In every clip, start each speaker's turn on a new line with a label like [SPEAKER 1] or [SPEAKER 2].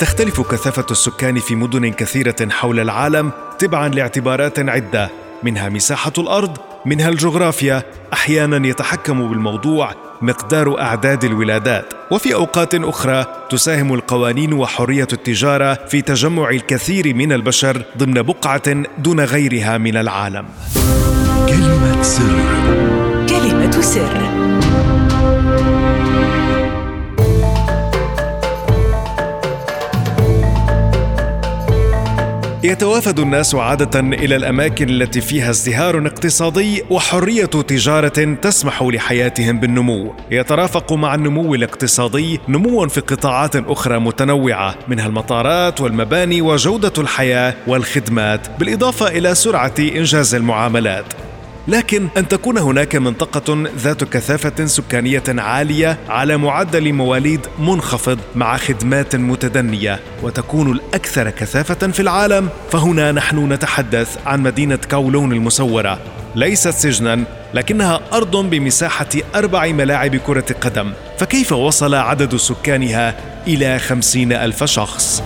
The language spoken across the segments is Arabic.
[SPEAKER 1] تختلف كثافة السكان في مدن كثيرة حول العالم تبعا لاعتبارات عدة. منها مساحة الأرض منها الجغرافيا. أحيانا يتحكم بالموضوع مقدار أعداد الولادات. وفي أوقات أخرى تساهم القوانين وحرية التجارة في تجمع الكثير من البشر ضمن بقعة دون غيرها من العالم.
[SPEAKER 2] كلمة سر.
[SPEAKER 3] كلمة سر.
[SPEAKER 1] يتوافد الناس عادة إلى الأماكن التي فيها ازدهار اقتصادي وحرية تجارة تسمح لحياتهم بالنمو. يترافق مع النمو الاقتصادي نمو في قطاعات أخرى متنوعة منها المطارات والمباني وجودة الحياة والخدمات بالإضافة إلى سرعة إنجاز المعاملات. لكن أن تكون هناك منطقة ذات كثافة سكانية عالية على معدل مواليد منخفض مع خدمات متدنية وتكون الأكثر كثافة في العالم فهنا نحن نتحدث عن مدينة كولون المسوره ليست سجنا لكنها أرض بمساحة أربع ملاعب كرة قدم فكيف وصل عدد سكانها إلى خمسين ألف شخص؟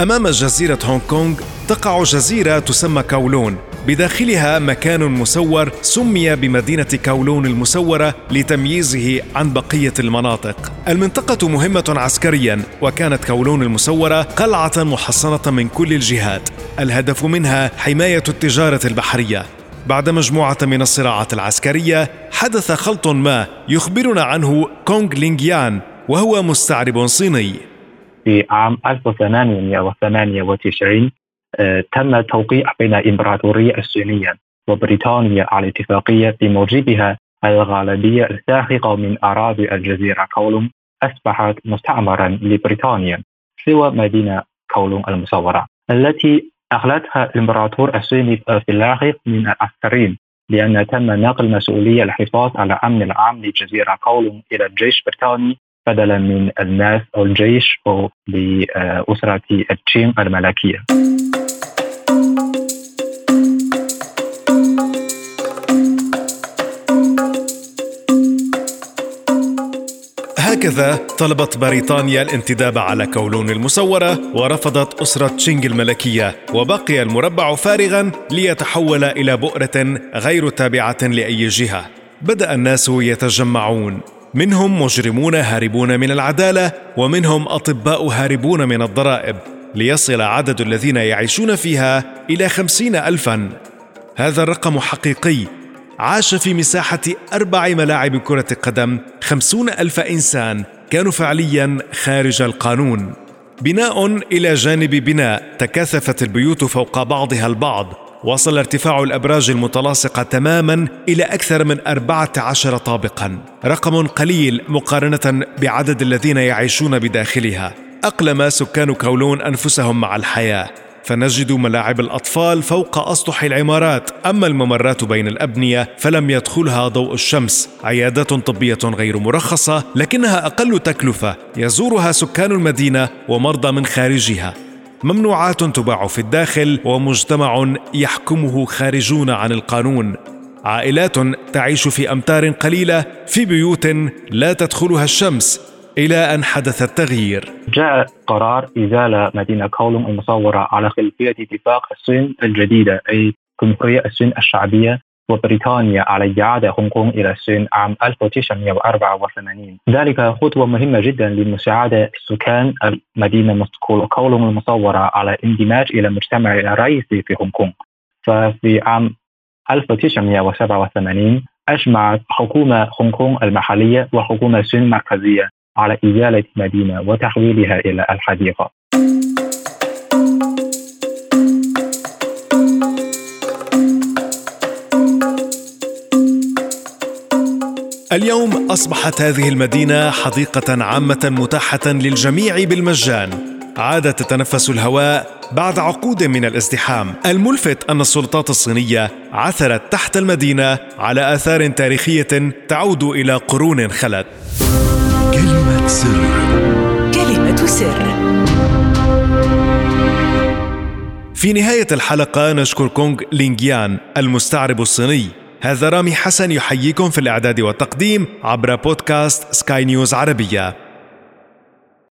[SPEAKER 1] أمام جزيرة هونغ كونغ تقع جزيرة تسمى كولون بداخلها مكان مسور سمي بمدينة كولون المسورة لتمييزه عن بقية المناطق. المنطقة مهمة عسكريا وكانت كولون المسورة قلعة محصنة من كل الجهات. الهدف منها حماية التجارة البحرية. بعد مجموعة من الصراعات العسكرية حدث خلط ما يخبرنا عنه كونغ لينغيان وهو مستعرب صيني.
[SPEAKER 4] في عام 1898 آه، تم التوقيع بين الإمبراطورية الصينية وبريطانيا على اتفاقية بموجبها الغالبية الساحقة من أراضي الجزيرة كولوم أصبحت مستعمرا لبريطانيا سوى مدينة كولوم المصورة التي أخلتها الإمبراطور الصيني في اللاحق من العسكريين لأن تم نقل مسؤولية الحفاظ على الأمن العام لجزيرة كولوم إلى الجيش البريطاني بدلا من الناس أو الجيش أو لأسرة تشينغ الملكية.
[SPEAKER 1] هكذا طلبت بريطانيا الانتداب على كولون المسورة ورفضت أسرة تشينغ الملكية وبقي المربع فارغا ليتحول إلى بؤرة غير تابعة لأي جهة. بدأ الناس يتجمعون. منهم مجرمون هاربون من العدالة ومنهم أطباء هاربون من الضرائب ليصل عدد الذين يعيشون فيها إلى خمسين ألفا. هذا الرقم حقيقي. عاش في مساحة أربع ملاعب كرة قدم خمسون ألف إنسان كانوا فعليا خارج القانون. بناء إلى جانب بناء تكاثفت البيوت فوق بعضها البعض وصل ارتفاع الأبراج المتلاصقة تماما إلى أكثر من أربعة عشر طابقا. رقم قليل مقارنة بعدد الذين يعيشون بداخلها. أقلم سكان كولون أنفسهم مع الحياة. فنجد ملاعب الأطفال فوق أسطح العمارات. أما الممرات بين الأبنية فلم يدخلها ضوء الشمس. عيادات طبية غير مرخصة لكنها أقل تكلفة. يزورها سكان المدينة ومرضى من خارجها. ممنوعات تباع في الداخل ومجتمع يحكمه خارجون عن القانون عائلات تعيش في أمتار قليلة في بيوت لا تدخلها الشمس إلى أن حدث التغيير.
[SPEAKER 4] جاء قرار إزالة مدينة كولوم المصورة على خلفية اتفاق الصين الجديدة أي جمهوريه الصين الشعبية وبريطانيا على إعادة هونغ كونغ إلى الصين عام 1984 ذلك خطوة مهمة جدا لمساعدة سكان المدينة كولوم المصورة على الاندماج إلى المجتمع الرئيسي في هونغ كونغ. ففي عام 1987 أجمعت حكومة هونغ كونغ المحلية وحكومة الصين المركزية على إزالة المدينة وتحويلها إلى الحديقة.
[SPEAKER 1] اليوم أصبحت هذه المدينة حديقة عامة متاحة للجميع بالمجان. عادت تتنفس الهواء بعد عقود من الازدحام. الملفت أن السلطات الصينية عثرت تحت المدينة على آثار تاريخية تعود إلى قرون خلت.
[SPEAKER 2] كلمة سر.
[SPEAKER 3] كلمة سر.
[SPEAKER 1] في نهاية الحلقة نشكر كونغ لينجيان المستعرب الصيني. هذا رامي حسن يحييكم في الإعداد والتقديم عبر بودكاست سكاي نيوز عربية.